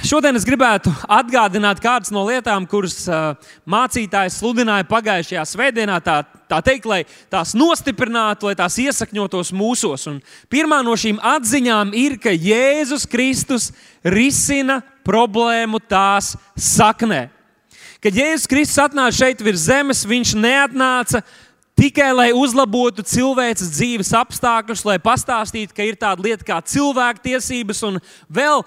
Šodien es gribētu atgādināt kādas no lietām, kuras uh, mācītājs sludināja pagājušajā svētdienā. Tā, tā teikt, lai tās nostiprinātu, lai tās iesakņotos mūsos. Un pirmā no šīm atziņām ir, ka Jēzus Kristus risina problēmu tās saknē. Kad Jēzus Kristus atnāca šeit virs zemes, viņš neatnāca tikai lai uzlabotu cilvēces dzīves apstākļus, lai pastāstītu, ka ir tāda lieta kā cilvēktiesības un vēl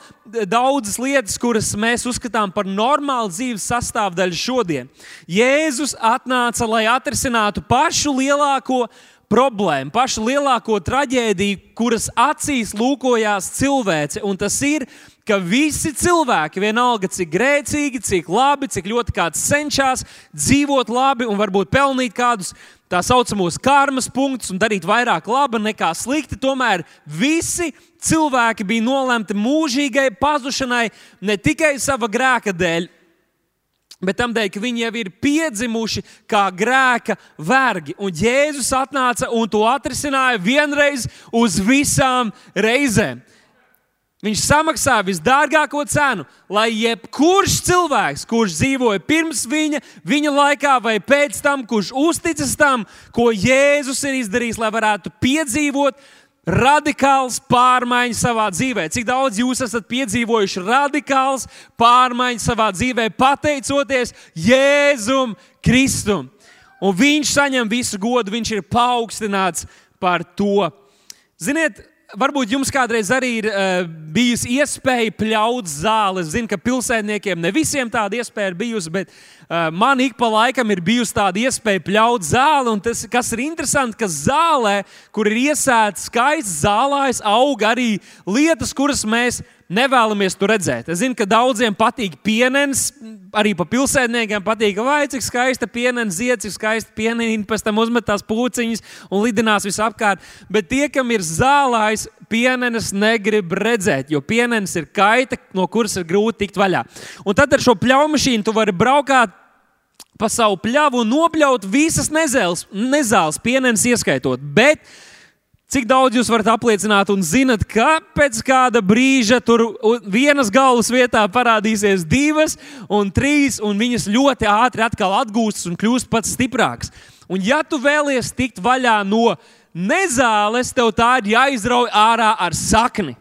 daudzas lietas, kuras mēs uzskatām par normālu dzīves sastāvdaļu šodien. Jēzus atnāca, lai atrisinātu pašu lielāko problēmu, pašu lielāko traģēdiju, kuras acīs lūkojās cilvēce, un tas ir ka visi cilvēki, vienalga cik grēcīgi, cik labi, cik ļoti kāds cenšas dzīvot labi un varbūt pelnīt kādus tā saucamos karmas punktus un darīt vairāk laba nekā slikti. Tomēr visi cilvēki bija nolemti mūžīgai pazušanai ne tikai sava grēka dēļ, bet tam dēļ, ka viņi jau ir piedzimuši kā grēka vergi. Un Jēzus atnāca un to atrisināja vienreiz uz visām reizēm. Viņš samaksāja visdārgāko cenu, lai jebkurš cilvēks, kurš dzīvoja pirms viņa, viņa laikā vai pēc tam, kurš uzticas tam, ko Jēzus ir izdarījis, lai varētu piedzīvot radikāls pārmaiņas savā dzīvē. Cik daudz jūs esat piedzīvojuši radikāls pārmaiņas savā dzīvē, pateicoties Jēzum Kristum. Un viņš saņem visu godu, viņš ir paaugstināts par to. Ziniet, varbūt jums kādreiz arī ir uh, bijusi iespēja pļaut zāli. Es zinu, ka pilsētniekiem ne visiem tāda iespēja ir bijusi, bet uh, man ik pa laikam ir bijusi tāda iespēja pļaut zāli. Tas, kas ir interesanti, ka zālē, kur ir iesēta skaists zālājs, aug arī lietas, kuras mēs nevēlamies tur redzēt. Es zinu, ka daudziem patīk pienens, arī pa pilsētniekiem patīk, vai cik skaista pienens, zieds, cik skaista pieneni, pēc tam uzmetās puciņas un lidinās visapkārt. Bet tie, kam ir zālājs, pienenes negrib redzēt, jo pienenes ir kaita, no kuras ir grūti tikt vaļā. Un tad ar šo pļaumašīnu tu vari braukāt pa savu pļavu un nopļaut visas nezēles, nezāles, pienenes ieskaitot. Bet Cik daudz jūs varat apliecināt un zinat, ka pēc kāda brīža tur vienas galvas vietā parādīsies divas un trīs, un viņas ļoti ātri atkal atgūstas un kļūst pats stiprāks. Un ja tu vēlies tikt vaļā no nezāles, tev tā ir jāizrauj ārā ar sakni.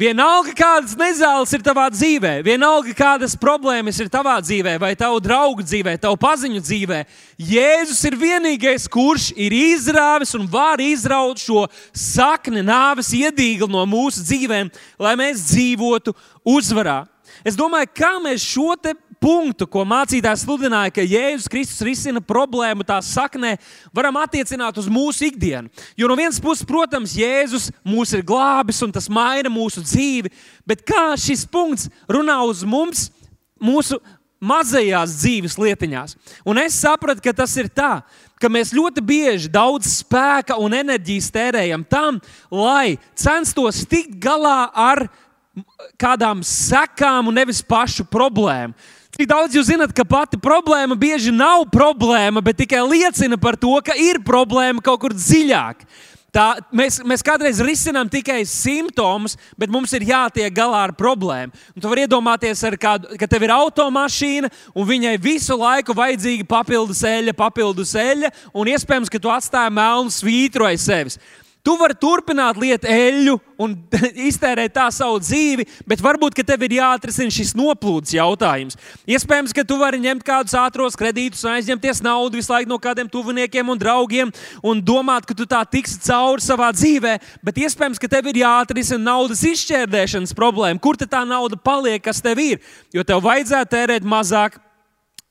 Vienalga, kādas nezāles ir tavā dzīvē, vienalga, kādas problēmas ir tavā dzīvē, vai tavu draugu dzīvē, tavu paziņu dzīvē, Jēzus ir vienīgais, kurš ir izrāvis un var izraut šo sakni, nāves iedīgli no mūsu dzīvēm, lai mēs dzīvotu uzvarā. Es domāju, kā mēs šo punktu, ko mācītājs sludināja, ka Jēzus Kristus risina problēmu tā saknē, varam attiecināt uz mūsu ikdienu. Jo no vienas puses, protams, Jēzus mūs ir glābis un tas maina mūsu dzīvi, bet kā šis punkts runā uz mums, mūsu mazajās dzīves lietiņās. Un es sapratu, ka tas ir tā, ka mēs ļoti bieži daudz spēka un enerģijas tērējam tam, lai censtos tikt galā ar kādām sekām un nevis pašu problēmu. Cik daudz jūs zinat, ka pati problēma bieži nav problēma, bet tikai liecina par to, ka ir problēma kaut kur dziļāk. Tā, mēs, mēs kādreiz risinām tikai simptomus, bet mums ir jātiek galā ar problēmu. Un tu vari iedomāties, kādu, ka tev ir automašīna, un viņai visu laiku vajadzīga papildus eļļa, papildus eļļa, un iespējams, ka tu atstāji melnu svītru aiz sevis. Tu vari turpināt lietot eļļu un iztērēt tā savu dzīvi, bet varbūt tev ir jāatrisina šis noplūdes jautājums. Iespējams, ka tu vari ņemt kādus ātros kredītus aizņemties naudu visu laiku no kādiem tuviniekiem un draugiem un domāt, ka tu tā tiksi cauri savā dzīvē, bet iespējams, ka tev ir jāatrisina naudas izšķērdēšanas problēma. Kur tā nauda paliek, kas tev ir? Jo tev vajadzētu tērēt mazāk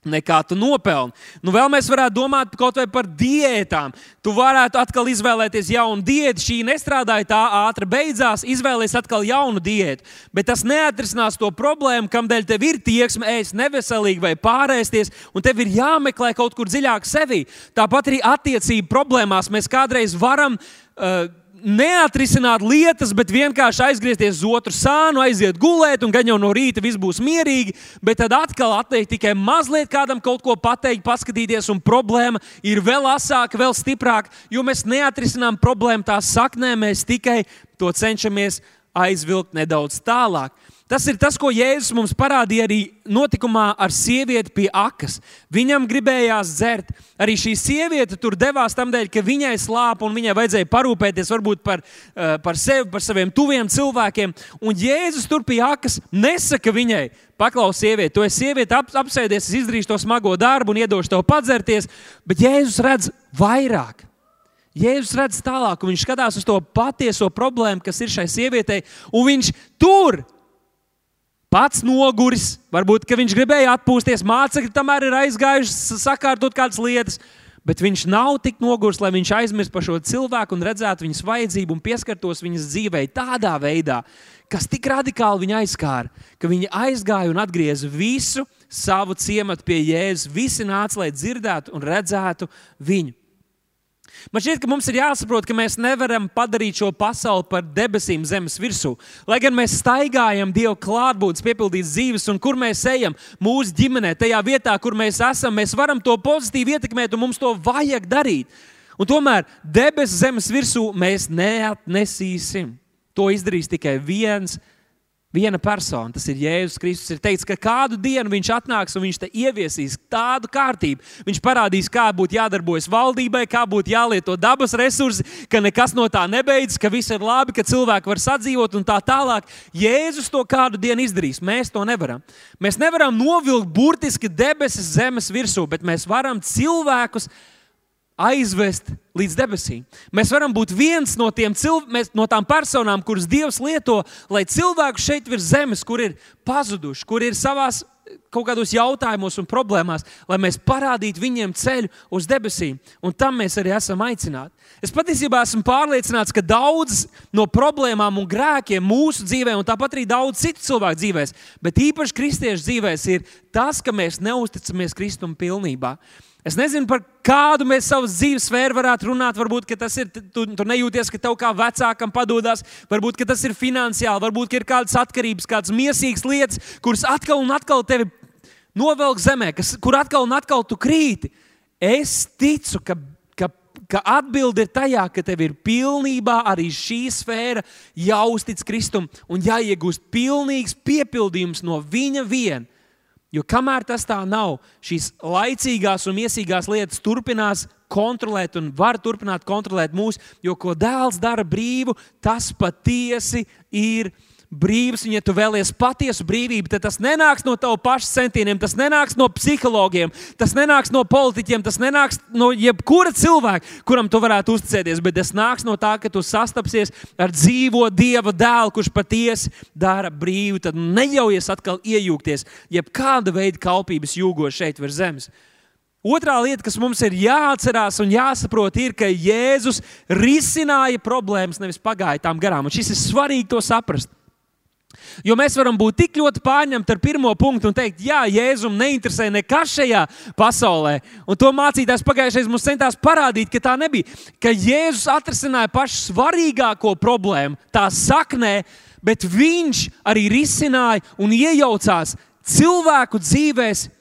nekā tu nopelni. Nu, vēl mēs varētu domāt kaut vai par diētām. Tu varētu atkal izvēlēties jaunu diētu. Šī nestrādāja tā ātri, beidzās, izvēlēties atkal jaunu diētu. Bet tas neatrisinās to problēmu, kādēļ tev ir tieksme ēst neveselīgi vai pārēsties, un tev ir jāmeklē kaut kur dziļāk sevī. Tāpat arī attiecību problēmās mēs kādreiz varam. Uh, neatrisināt lietas, bet vienkārši aizgriezties uz otru sānu, aiziet gulēt, un gan jau no rīta viss būs mierīgi, bet tad atkal atteikt tikai mazliet kādam kaut ko pateikt, paskatīties, un problēma ir vēl asāka, vēl stiprāka, jo mēs neatrisinām problēmu tās saknē, mēs tikai to cenšamies aizvilkt nedaudz tālāk. Tas ir tas, ko Jēzus mums parādīja arī notikumā ar sievieti pie akas. Viņam gribējās dzert. Arī šī sieviete tur devās tam dēļ, ka viņai slāpa un viņai vajadzēja parūpēties varbūt par, eh, par sevi, par saviem tuviem cilvēkiem. Un Jēzus tur pie akas nesaka viņai, paklaus, sieviete, tu esi sieviete, ap, apsēdies, es izdarīšu to smago darbu un iedošu tev padzerties. Bet Jēzus redz vairāk. Jēzus redz tālāk, un viņš skatās uz to patieso problēmu, kas ir šai sievietei, un viņš tur pats noguris. Varbūt viņš gribēja atpūsties, mācekļi tamēr ir aizgājuši sakārtot kādas lietas. Bet viņš nav tik noguris, lai viņš aizmirst par šo cilvēku un redzētu viņas vajadzību un pieskartos viņas dzīvei tādā veidā, kas tik radikāli viņu aizskāra, ka viņi aizgāja un atgrieza visu savu ciematu pie Jēzus. Visi nāca, lai dzirdētu un redzētu viņu. Man šķiet, ka mums ir jāsaprot, ka mēs nevaram padarīt šo pasauli par debesīm zemes virsū. Lai gan mēs staigājam Dieva klātbūtnes, piepildītas dzīves, un kur mēs ejam mūsu ģimenē, tajā vietā, kur mēs esam, mēs varam to pozitīvi ietekmēt, un mums to vajag darīt. Un tomēr debesu zemes virsū mēs neatnesīsim. To izdarīs tikai viens Viena persona, tas ir Jēzus Kristus, ir teicis, ka kādu dienu viņš atnāks un viņš te ieviesīs tādu kārtību. Viņš parādīs, kā būtu jādarbojas valdībai, kā būtu jālieto dabas resursi, ka nekas no tā nebeidzas, ka viss ir labi, ka cilvēki var sadzīvot un tā tālāk. Jēzus to kādu dienu izdarīs. Mēs to nevaram. Mēs nevaram novilkt burtiski debesis zemes virsū, bet mēs varam cilvēkus aizvest līdz debesīm. Mēs varam būt viens no, cilv... no tām personām, kuras Dievs lieto, lai cilvēku šeit virs zemes, kur ir pazuduši, kur ir savās kaut kādos jautājumos un problēmās, lai mēs parādītu viņiem ceļu uz debesīm. Un tam mēs arī esam aicināti. Es patiesībā esmu pārliecināts, ka daudzas no problēmām un grēkiem mūsu dzīvē, un tāpat arī daudz citu cilvēku dzīvēs, bet īpaši kristiešu dzīvēs, ir tas, ka mēs neusticamies Kristum pilnībā. Es nezinu, par kādu mēs savas dzīves sfēru varētu runāt. Varbūt tas ir, tu, tu nejūties, ka tev kā vecākam padodas, varbūt tas ir finansiāli, varbūt ir kādas atkarības, kādas mīsīgas lietas, kuras atkal un atkal tevi novelk zemē, kas, kur atkal un atkal tu krīti. Es ticu, ka, ka, ka atbilde ir tajā, ka tev ir pilnībā arī šī sfēra jāuztic Kristum un jāiegūst pilnīgs piepildījums no viņa viena. Jo kamēr tas tā nav, šīs laicīgās un iesīgās lietas turpinās kontrolēt un var turpināt kontrolēt mūs, jo ko dēls dara brīvu, tas patiesi ir brīvs, un ja tu vēlies patiesu brīvību, tad tas nenāks no tava paša centieniem, tas nenāks no psihologiem, tas nenāks no politiķiem, tas nenāks no jebkura cilvēka, kuram tu varētu uzticēties, bet tas nāks no tā, ka tu sastapsies ar dzīvo Dieva dēlu, kurš patiesi dara brīvu. Tad neļaujies atkal iejūgties jebkāda veida kalpības jūgos šeit virs zemes. Otrā lieta, kas mums ir jāatcerās un jāsaprot, ir, ka Jēzus risināja problēmas, nevis pagāja tām garām. Un šis ir svarīgi to saprast. Jo mēs varam būt tik ļoti pārņemti ar pirmo punktu un teikt, jā, Jēzum neinteresē nekas šajā pasaulē. Un to mācītājs pagājušajā mums centās parādīt, ka tā nebija. Ka Jēzus atrisināja pašu svarīgāko problēmu, tā saknē, bet viņš arī risināja un iejaucās cilvēku dzīvēm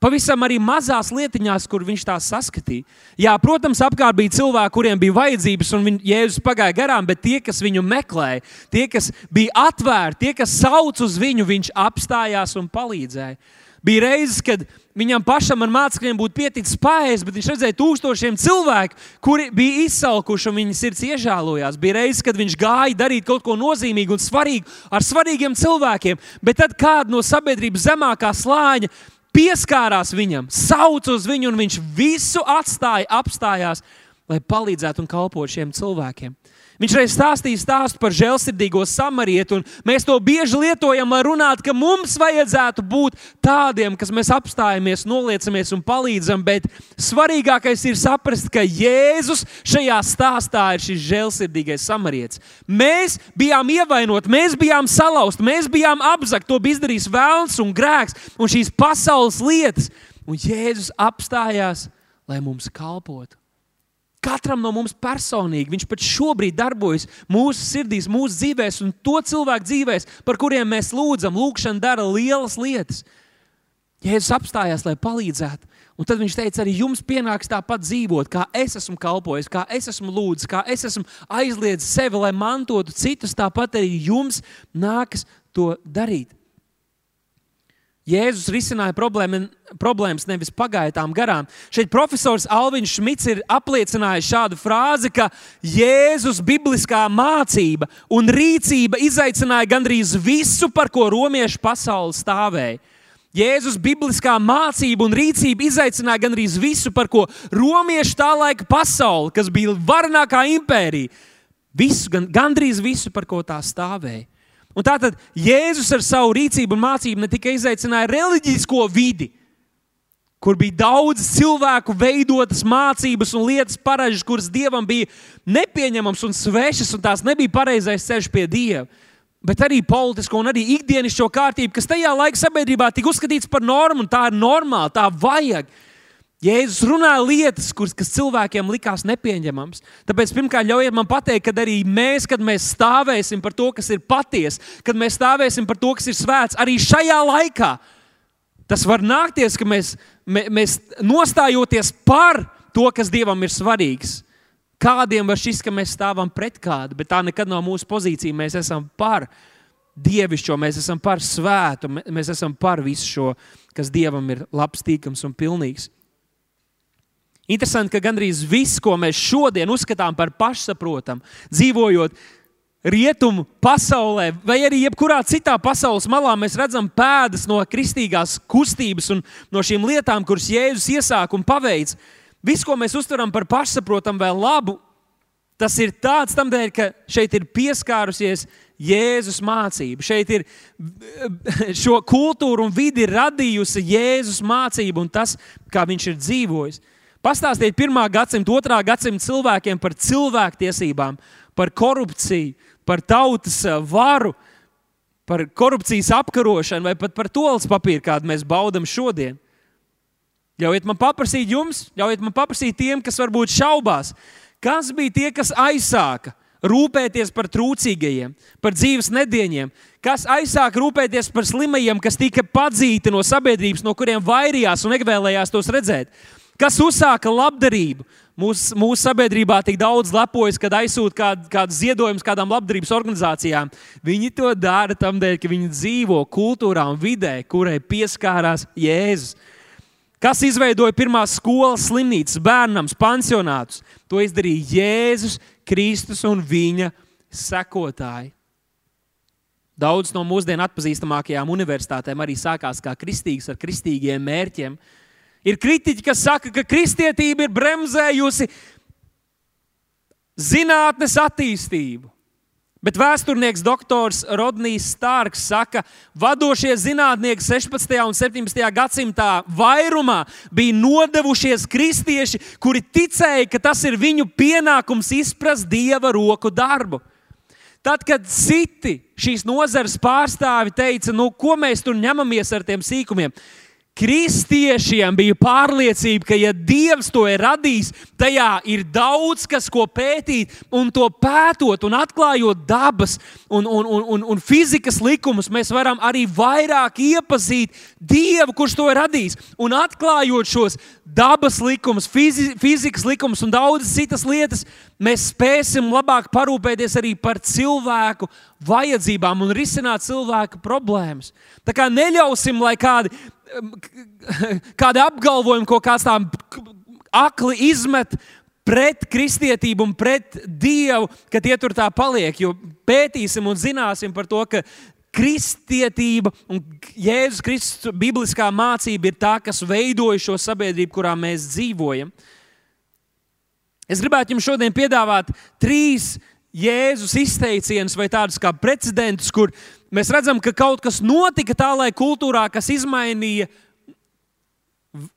Pavisam arī mazās lietiņās, kur viņš tās saskatīja. Jā, protams, apkārt bija cilvēki, kuriem bija vajadzības, un viņi, Jēzus pagāja garām, bet tie, kas viņu meklēja, tie, kas bija atvērti, tie, kas sauc uz viņu, viņš apstājās un palīdzēja. Bija reizes, kad viņam pašam ar mācekļiem būtu pieticis pāriest, bet viņš redzēja tūkstošiem cilvēku, kuri bija izsalkuši un viņa sirds iežēlojās. Bija reizes, kad viņš gāja darīt kaut ko nozīmīgu un svarīgu ar svarīgiem cilvēkiem, bet tad kāda no sabiedrības zemākā slāņa pieskārās viņam, sauc uz viņu, un viņš visu atstāja, apstājās, lai palīdzētu un kalpotu šiem cilvēkiem. Viņš reiz stāstīja stāstu par žēlsirdīgo samarietu, un mēs to bieži lietojam, lai runātu, ka mums vajadzētu būt tādiem, kas mēs apstājamies, noliecamies un palīdzam. Bet svarīgākais ir saprast, ka Jēzus šajā stāstā ir šis žēlsirdīgais samarietis. Mēs bijām ievainoti, mēs bijām salauzti, mēs bijām apzakti. To bija izdarījis vēlns un grēks un šīs pasaules lietas. Un Jēzus apstājās, lai mums kalpotu. Katram no mums personīgi viņš pat šobrīd darbojas mūsu sirdīs, mūsu dzīvēs, un to cilvēku dzīvēs, par kuriem mēs lūdzam. Lūkšana dara lielas lietas. Jēzus apstājās, lai palīdzētu. Un tad viņš teica, arī jums pienāks tāpat dzīvot, kā es esmu kalpojis, kā es esmu lūdzis, kā es esmu aizliedzis sevi, lai mantotu citus. Tāpat arī jums nākas to darīt. Jēzus risināja problēmu, problēmas nevis pagaidām garām. Šeit profesors Alvins Šmits ir apliecinājis šādu frāzi, ka Jēzus bibliskā mācība un rīcība izaicināja gandrīz visu, par ko romiešu pasaule stāvēja. Jēzus bibliskā mācība un rīcība izaicināja gandrīz visu, par ko romieši tā laika pasaule, kas bija varenākā impērija, visu, gan, gandrīz visu, par ko tā stāvēja. Un tātad Jēzus ar savu rīcību un mācību ne tikai izaicināja reliģisko vidi, kur bija daudz cilvēku veidotas mācības un lietas paražas, kuras dievam bija nepieņemamas un svešas, un tās nebija pareizais ceļš pie dieva bet arī politisko un arī ikdienišķo kārtību, kas tajā laika sabiedrībā tika uzskatīts par normu, un tā ir normāla, tā vajag. Jēzus runāja lietas, kuras, kas cilvēkiem likās nepieņemamas. Tāpēc pirmkārt, ļaujiet man pateikt, ka arī mēs, kad mēs stāvēsim par to, kas ir patiesa, kad mēs stāvēsim par to, kas ir svēts, arī šajā laikā tas var nākties, ka mēs, mēs nostājoties par to, kas Dievam ir svarīgs, Kādiem var šis, ka mēs stāvam pret kādu, bet tā nekad nav mūsu pozīcija. Mēs esam par dievišķo, mēs esam par svētu, mēs esam par visu šo, kas dievam ir labs, tīkams un pilnīgs. Interesanti, ka gandrīz viss, ko mēs šodien uzskatām par pašsaprotamu, dzīvojot rietumu pasaulē, vai arī jebkurā citā pasaules malā, mēs redzam pēdas no kristīgās kustības un no šīm lietām, kuras Jēzus iesāka un paveica. Viss, ko mēs uztveram par pašsaprotamu vai labu, tas ir tāds tam dēļ, ka šeit ir pieskārusies Jēzus mācība. Šeit ir šo kultūru un vidi radījusi Jēzus mācība un tas, kā viņš ir dzīvojis. Pastāstiet pirmā gadsimta, otrā gadsimta cilvēkiem par cilvēktiesībām, par korupciju, par tautas eh, varu, par korupcijas apkarošanu vai pat par tolas papīru, kādu mēs baudām šodien. Ļaujiet man paprasīt jums, ļaujiet man paprasīt tiem, kas varbūt šaubās, kas bija tie, kas aizsāka rūpēties par trūcīgajiem, par dzīves nedēļiem, kas aizsāka rūpēties par slimajiem, kas tika padzīti no sabiedrības, no kuriem vairījās un nevēlējās tos redzēt. Kas uzsāka labdarību? Mūsu mūs sabiedrībā tik daudz lepojas, kad aizsūta kādu, kādu ziedojumu kādām labdarības organizācijām. Viņi to dara tam dēļ, ka viņi dzīvo kultūrā un vidē, kurai pieskārās Jēzus. Kas izveidoja pirmās skolas, slimnīcas, bērnams, pansionātus? To izdarīja Jēzus Kristus un viņa sekotāji. Daudz no mūsdienu atpazīstamākajām universitātēm arī sākās kā kristīgas ar kristīgiem mērķiem. Ir kritiķi, kas saka, ka kristietība ir bremzējusi zinātnes attīstību. Bet vēsturnieks doktors Rodnijs Stārks saka, ka vadošie zinātnieki 16. un 17. gadsimtā vairumā bija nodevušies kristieši, kuri ticēja, ka tas ir viņu pienākums izprast dieva roku darbu. Tad, kad citi šīs nozares pārstāvi teica, nu, ko mēs tur ņemamies ar tiem sīkumiem, Kristiešiem bija pārliecība, ka, ja Dievs to ir radījis, tajā ir daudz kas, ko pētīt, un to pētot un atklājot dabas un, un, un, un, un fizikas likumus, mēs varam arī vairāk iepazīt Dievu, kurš to ir radījis. Un atklājot šos dabas likumus, fizi, fizikas likumus un daudzas citas lietas, mēs spēsim labāk parūpēties arī par cilvēku vajadzībām un risināt cilvēku problēmas. Tā kā neļausim, lai kādi kādi apgalvojumi, ko kāds tā akli izmet pret kristietību un pret Dievu, ka tie tur tā paliek. Jo pētīsim un zināsim par to, ka kristietība un Jēzus Kristus bibliskā mācība ir tā, kas veidoja šo sabiedrību, kurā mēs dzīvojam. Es gribētu jums šodien piedāvāt trīs Jēzus izteicienus vai tādus kā precedentus, kur mēs redzam, ka kaut kas notika tā, lai kultūrā, kas izmainīja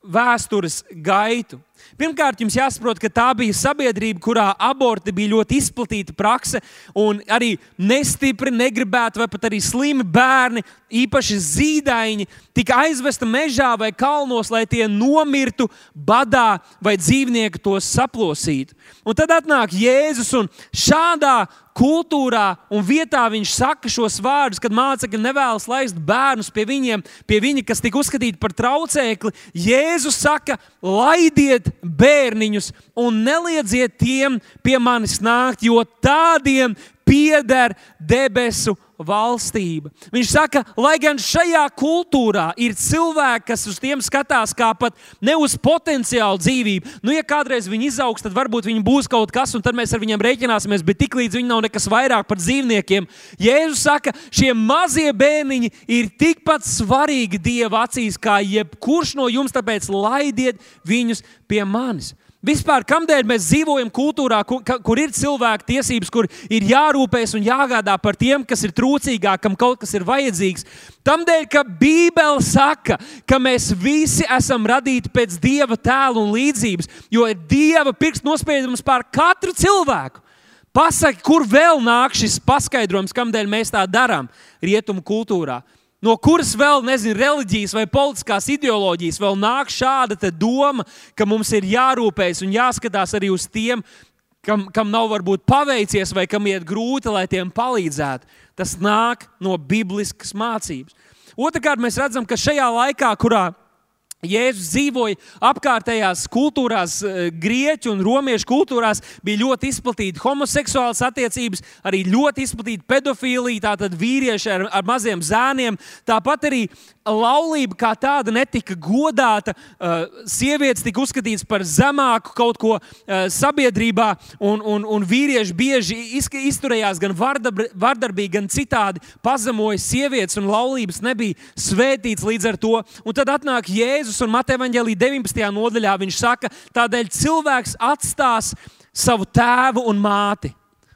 vēstures gaitu. Pirmkārt, jums jāsaprot, ka tā bija sabiedrība, kurā aborti bija ļoti izplatīta prakse, un arī nestipri, negribēti vai pat arī slimi bērni, īpaši zīdaiņi, tika aizvesti mežā vai kalnos, lai tie nomirtu badā vai dzīvnieki tos saplosītu. Un tad atnāk Jēzus un šādā kultūrā un vietā viņš saka šos vārdus, kad mācekļi nevēlas laist bērnus pie viņiem, pie viņa, kas tika uzskatīti par traucēkli. Jēzus saka, laidiet bērniņus un neliedziet tiem pie manis nākt, jo tādiem pieder debesu valstība. Viņš saka, lai gan šajā kultūrā ir cilvēki, kas uz tiem skatās kā pat ne uz potenciālu dzīvību. Nu, ja kādreiz viņi izaugs, tad varbūt viņi būs kaut kas, un tad mēs ar viņiem rēķināsimies, bet tiklīdz viņi nav nekas vairāk par dzīvniekiem, Jēzus saka, šie mazie bērniņi ir tikpat svarīgi Dieva acīs kā jebkurš no jums, tāpēc laidiet viņus pie manis. Vispār, kādēļ mēs dzīvojam kultūrā, kur, kur ir cilvēku tiesības, kur ir jārūpējas un jāgādā par tiem, kas ir trūcīgāki, kam kaut kas ir vajadzīgs? Tādēļ, ka Bībele saka, ka mēs visi esam radīti pēc Dieva tēla un līdzības, jo ir Dieva pirksts nospiedums pār katru cilvēku. Pasaki, kur vēl nāk šis paskaidrojums, kādēļ mēs tā darām rietumu kultūrā? No kuras vēl, nezinu, reliģijas vai politiskās ideoloģijas vēl nāk šāda doma, ka mums ir jārūpējas un jāskatās arī uz tiem, kam, kam nav varbūt paveicies vai kam iet grūti, lai tiem palīdzētu. Tas nāk no bibliskas mācības. Otrakārt, mēs redzam, ka šajā laikā, kurā Jēzus dzīvoja apkārtējās kultūrās, eh, grieķu un romiešu kultūrās, bija ļoti izplatīta homoseksuālas attiecības, arī ļoti izplatīta pedofīlija, tātad vīrieši ar, ar maziem zēniem. Tāpat arī laulība kā tāda netika godāta, eh, sievietes tika uzskatītas par zemāku kaut ko eh, sabiedrībā, un, un, un vīrieši bieži izturējās gan vardarbīgi, gan citādi, pazemoja sievietes, un laulības nebija svētītas līdz ar to. Un tad atnāk Jēzus un Mateja Vangelī 19. nodaļā viņš saka, tādēļ cilvēks atstās savu tēvu un māti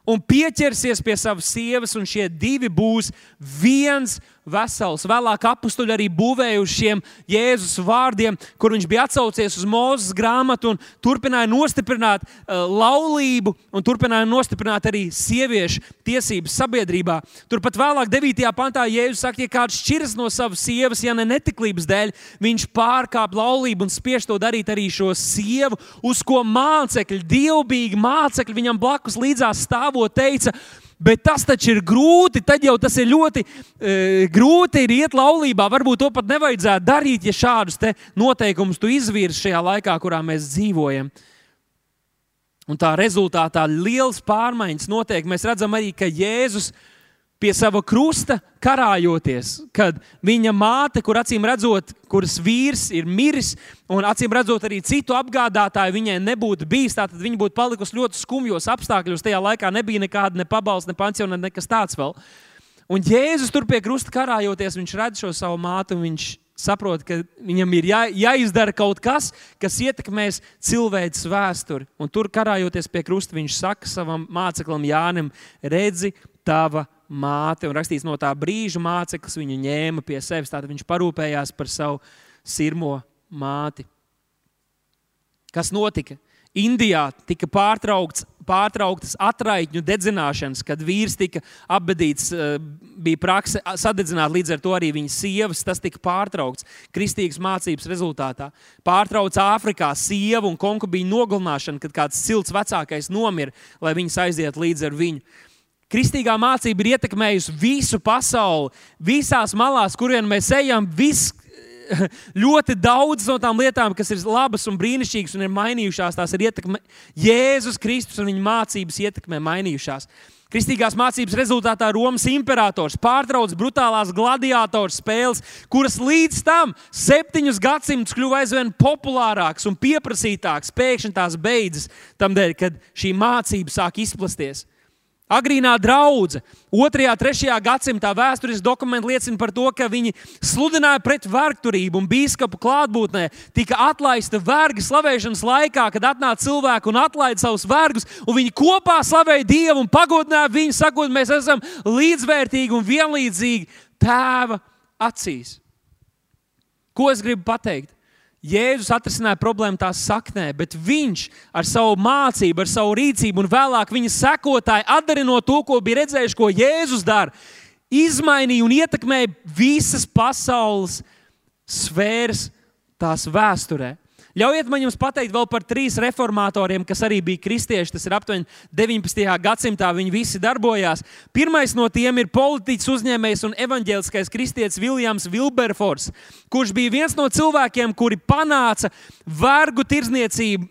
un pieķersies pie savas sievas, un šie divi būs viens vesels. Vēlāk apstuļi arī būvēja uz šiem Jēzus vārdiem, kur viņš bija atsaucies uz Mozus grāmatu un turpināja nostiprināt uh, laulību un turpināja nostiprināt arī sieviešu tiesības sabiedrībā. Turpat vēlāk, 9. pantā, Jēzus saka, ja kāds šķiras no savas sievas, ja ne netiklības dēļ, viņš pārkāp laulību un spiež to darīt arī šo sievu, uz ko mācekļi, dievbijīgi mācekļi viņam blakus līdzās stāvot, teica, Bet tas taču ir grūti. Tad jau tas ir ļoti e, grūti ir iet laulībā. Varbūt to pat nevajadzētu darīt, ja šādus noteikumus tu izvirzi šajā laikā, kurā mēs dzīvojam. Un tā rezultātā liels pārmaiņas notiek. Mēs redzam arī, ka Jēzus ir pie sava krusta karājoties, kad viņa māte, kur acīm redzot, kuras vīrs ir miris, un acīm redzot arī citu apgādātāju, viņai nebūtu bijis, tad viņa būtu palikusi ļoti skumjos apstākļos. Tajā laikā nebija nekāda ne pabalsta, ne pensiona, nekas tāds vēl. Un Jēzus tur pie krusta karājoties, viņš redz šo savu māti, un viņš saprot, ka viņam ir jā, jāizdara kaut kas, kas ietekmēs cilvēces vēsturi. Un tur karājoties pie krusta, viņš saka savam māceklim Jānim, redzi, tava māte, un rakstīts no tā brīža māceklis viņu ņēma pie sevis. Tātad viņš parūpējās par savu sirmo māti. Kas notika? Indijā tika pārtrauktas atraitņu dedzināšanas, kad vīrs tika apbedīts, eh, bija prakse sadedzināt līdz ar to arī viņa sievas. Tas tika pārtraukts kristīgas mācības rezultātā. Pārtrauc Āfrikā sievu un konkubīnu nogalināšanu, kad kāds silts vecākais nomira, lai viņas aiziet līdz ar viņu. Kristīgā mācība ir ietekmējusi visu pasauli, visās malās, kurien mēs ejam. Vis, ļoti daudz no tām lietām, kas ir labas un brīnišķīgas un ir mainījušās, tās ir ietekmē, Jēzus Kristus un viņa mācības ietekmē mainījušās. Kristīgās mācības rezultātā Romas imperators pārtrauc brutālās gladiatoru spēles, kuras līdz tam septiņus gadsimtus kļuva aizvien populārākas un pieprasītākas. Pēkšņi tās beidzas tam dēļ, kad šī mācība sāk izplasties. Agrīnā draudzene, 2. un 3. gadsimtā vēstures dokumenti liecina par to, ka viņi sludināja pret vergturību un biskupu klātbūtnē. Tika atlaista vergi slavēšanas laikā, kad atnāca cilvēki un atlaida savus vergus, un viņi kopā slavēja Dievu un pagodināja viņu, sakot, mēs esam līdzvērtīgi un vienlīdzīgi Tēva acīs. Ko es gribu pateikt? Jēzus atrisināja problēmu tās saknē, bet viņš ar savu mācību, ar savu rīcību un vēlāk viņa sekotāji, atdarinot to, ko bija redzējuši, ko Jēzus dara, izmainīja un ietekmēja visas pasaules sfēras tās vēsturē. Ļaujiet man jums pateikt vēl par trīs reformatoriem, kas arī bija kristieši. Tas ir aptuveni 19. gadsimtā. Viņi visi darbojās. Pirmais no tiem ir politiķis, uzņēmējs un evanģēliskais kristietis Viljams Vilberfors, kurš bija viens no cilvēkiem, kuri panāca vergu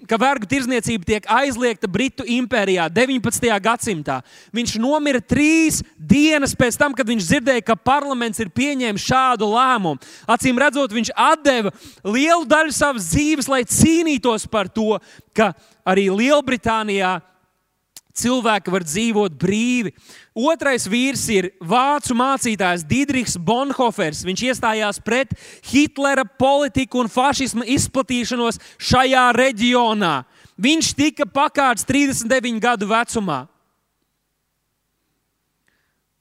ka vergu tirzniecība tiek aizliegta Britu impērijā 19. gadsimtā. Viņš nomira trīs dienas pēc tam, kad viņš dzirdēja, ka parlaments ir pieņēmis šādu lēmumu. Acīm redzot, viņš deva lielu daļu savas dzīves, lai cīnītos par to, ka arī Lielbritānijā cilvēki var dzīvot brīvi. Otrais vīrs ir vācu mācītājs Dīdrichs Bonhofers. Viņš iestājās pret Hitlera politiku un fašisma izplatīšanos šajā reģionā. Viņš tika pakāpts 39 gadu vecumā.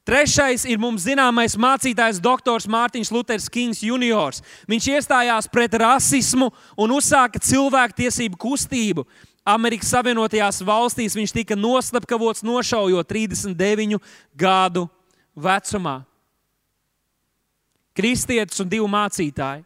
Trešais ir mums zināmais mācītājs, doktors Mārtiņš Luters Kings juniors. Viņš iestājās pret rasismu un uzsāka cilvēktiesību kustību. Amerikas Savienotajās valstīs viņš tika noslapkavots, nošaujot 39 gadu vecumā. Kristietis un divi mācītāji.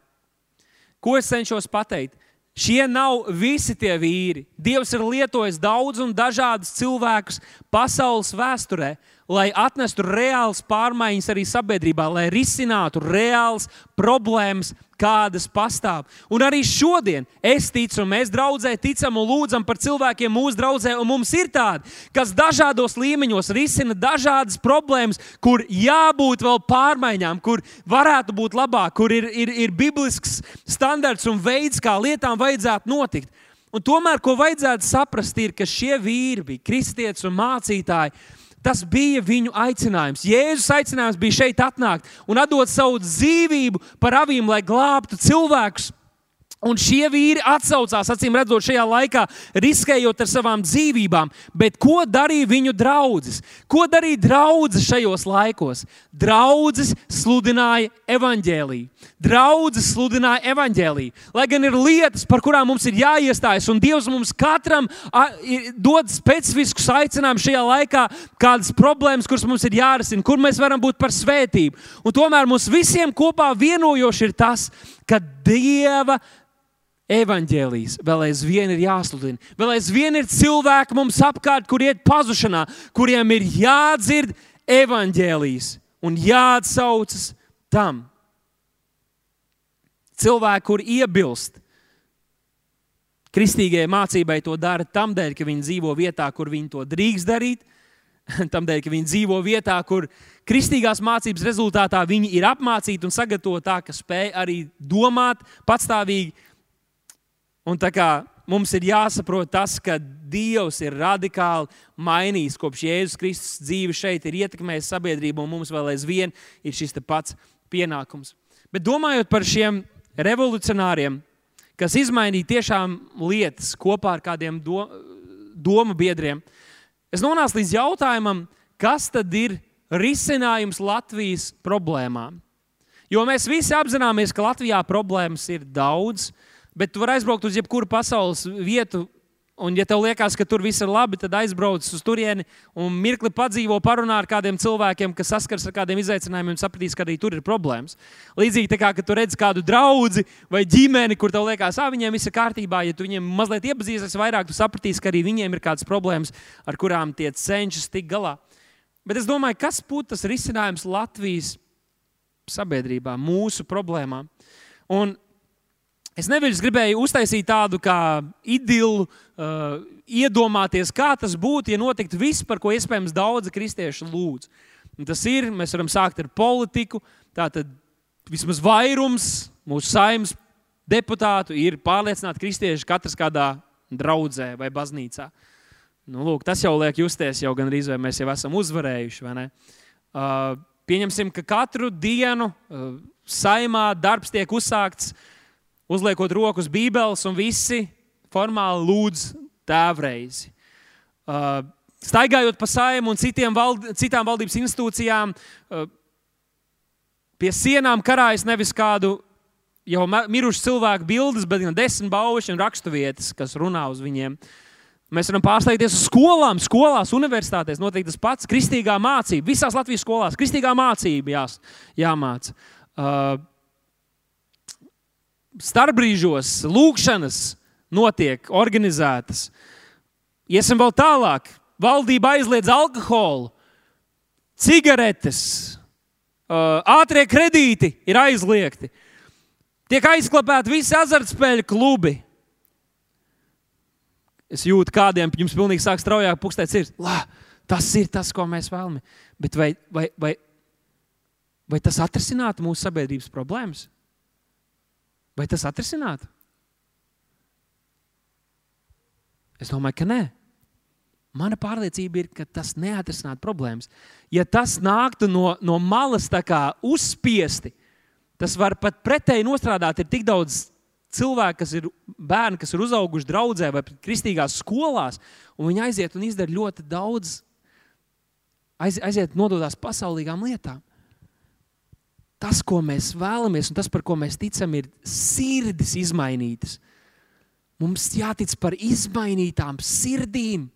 Ko es cenšos pateikt? Šie nav visi tie vīri. Dievs ir lietojis daudz un dažādus cilvēkus pasaules vēsturē, lai atnestu reāls pārmaiņas arī sabiedrībā, lai risinātu reāls problēmas, kādas pastāv. Un arī šodien es ticu, mēs draudzē ticam un lūdzam par cilvēkiem mūsu draudzē, un mums ir tādi, kas dažādos līmeņos risina dažādas problēmas, kur jābūt vēl pārmaiņām, kur varētu būt labāk, kur ir, ir, ir biblisks standarts un veids, kā lietām vajadzētu notikt. Un tomēr, ko vajadzētu saprast, ir, ka šie vīri bija kristieši un mācītāji Tas bija viņu aicinājums. Jēzus aicinājums bija šeit atnākt un atdot savu dzīvību par avīm, lai glābtu cilvēkus. Un šie vīri atsaucās, acīm redzot, šajā laikā, riskējot ar savām dzīvībām. Bet ko darīja viņu draugs? Ko darīja draugs šajos laikos? Draugs sludināja evaņģēlīju. Draugs sludināja evaņģēlīju. Lai gan ir lietas, par kurām mums ir jāiestājas, un Dievs mums katram dod specifiskus aicinājumus šajā laikā, kādas problēmas, kuras mums ir jārisina, kur mēs varam būt par svētību. Un tomēr mums visiem kopā vienojoši ir tas, ka Dieva evaņģēlijas vēl aizvien ir jāsludina. Vēl aizvien ir cilvēki mums apkārt, kur iet pazušanā, kuriem ir jādzird evaņģēlijas un jāatsaucas tam. Cilvēki, kur iebilst kristīgajai mācībai, to dara tam dēļ, ka viņi dzīvo vietā, kur viņi to drīkst darīt. Tam dēļ, ka viņi dzīvo vietā, kur kristīgās mācības rezultātā viņi ir apmācīti un sagatavoti tā, ka spēj arī domāt patstāvīgi Un tā kā mums ir jāsaprot tas, ka Dievs ir radikāli mainījis kopš Jēzus Kristus dzīves šeit, ir ietekmējis sabiedrību, un mums vēl aizvien ir šis pats pienākums. Bet domājot par šiem revolucionāriem, kas izmainīja tiešām lietas kopā ar kādiem do, domu biedriem, es nonācu līdz jautājumam, kas tad ir risinājums Latvijas problēmām. Jo mēs visi apzināmies, ka Latvijā problēmas ir daudz, Bet tu vari aizbraukt uz jebkuru pasaules vietu, un, ja tev liekas, ka tur viss ir labi, tad aizbrauc uz turieni un mirkli padzīvo, parunā ar kādiem cilvēkiem, kas saskars ar kādiem izaicinājumiem, sapratīs, ka arī tur ir problēmas. Līdzīgi kā, kad tu redz kādu draugu vai ģimeni, kur tev liekas, ka viņiem viss ir kārtībā, ja tu viņiem mazliet iepazīsies vairāk, tu sapratīsi, ka arī viņiem ir kādas problēmas, ar kurām tie cenšas tikt galā. Bet es domāju, kas būtu tas risinājums Latvijas sabiedrībā, mūsu problēmām. Un Es nevis gribēju uztaisīt tādu kā idilu, uh, iedomāties, kā tas būtu, ja notiktu viss, par ko iespējams daudzi kristieši lūdz. Un tas ir, mēs varam sākt ar politiku. Tātad vismaz vairums mūsu saimnes deputātu ir pārliecināti kristieši, katrs kādā draudzē vai baznīcā. Nu, lūk, tas jau liek justies, jau gandrīz vai mēs jau esam uzvarējuši. Uh, pieņemsim, ka katru dienu uh, saimā darbs tiek uzsākts uh, uzliekot rokas Bībeles, un visi formāli lūdz tēvreizi. Uh, staigājot pa saimnu un vald, citām valdības institūcijām, uh, pie sienām karājas nevis kādu jau mirušu cilvēku bildes, bet gan desmit baušļu un raksturvietas, kas runā uz viņiem. Mēs varam pārsteigties uz skolām, skolās, universitātēs. Noteikti tas pats - kristīgā mācība. Visās Latvijas skolās - kristīgā mācība jās, jāmāca. Uh, starpbrīžos lūkšanas notiek, organizētas. Iesim vēl tālāk. Valdība aizliedz alkoholu, cigaretes, ātrie kredīti ir aizliegti. Tiek aizklāpēti visi azartspēļu klubi. Es jūtu, kādiem jums pilnīgi sāk straujāk pukstēt sirds. Lā, tas ir tas, ko mēs vēlamies. Bet vai, vai, vai, vai tas atrisinātu mūsu sabiedrības problēmas? Vai tas atrisinātu? Es domāju, ka nē. Mana pārliecība ir, ka tas neatrisinātu problēmas. Ja tas nāktu no, no malas, tā kā uzspiesti, Tas var pat pretēji nostrādāt. Ir tik daudz cilvēku, kas ir bērni, kas ir uzauguši draudzē vai kristīgās skolās, un viņi aiziet un izdara ļoti daudz, aiz, aiziet nododās pasaulīgām lietām. Tas, ko mēs vēlamies, un tas, par ko mēs ticam, ir sirdis izmainītas. Mums jātic par izmainītām sirdīm.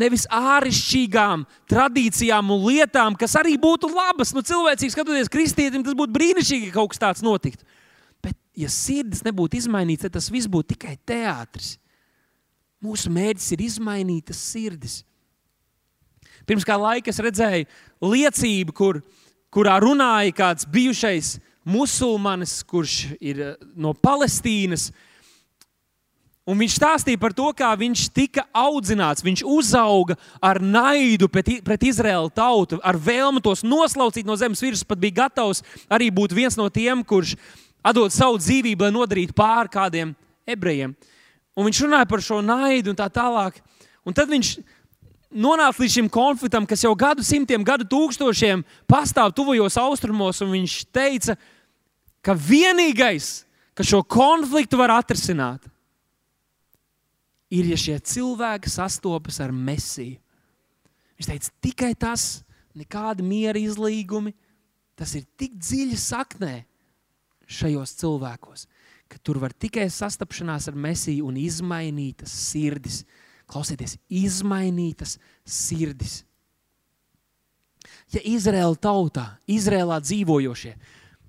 Nevis āršķirīgām tradīcijām un lietām, kas arī būtu labas. Nu, cilvēcīgi skatoties, kristietim tas būtu brīnišķīgi, ka kaut kas tāds notiktu. Bet, ja sirds nebūtu izmainīts, tad tas viss būtu tikai teātris. Mūsu mērķis ir izmainīt tas sirdis. Pirms kā laika es redzēju liecību, kur, kurā runāja kāds bijušais musulmanis, kurš ir eh, no Palestīnas. Un viņš stāstīja par to, kā viņš tika audzināts. Viņš uzauga ar naidu pret, pret Izraēlu tautu, ar vēlmu tos noslaucīt no zemes virsmas. Pat bija gatavs arī būt viens no tiem, kurš atdod savu dzīvību, lai nodarītu pāri kādiem ebrejiem. Un viņš runāja par šo naidu un tā tālāk. Un tad viņš nonāca līdz šim konfliktam, kas jau gadu simtiem, gadu tūkstošiem pastāv tuvajos austrumos. Viņš teica, ka vienīgais, kas šo konfliktu var atrisināt, ir, ja šie cilvēki sastopas ar mesiju. Viņš teica, tikai tas, nekādi miera izlīgumi, tas ir tik dziļi saknē šajos cilvēkos, ka tur var tikai sastapšanās ar mesiju un izmainītas sirdis. Klausieties, izmainītas sirdis. Ja Izraēla tautā, Izrēlā dzīvojošie,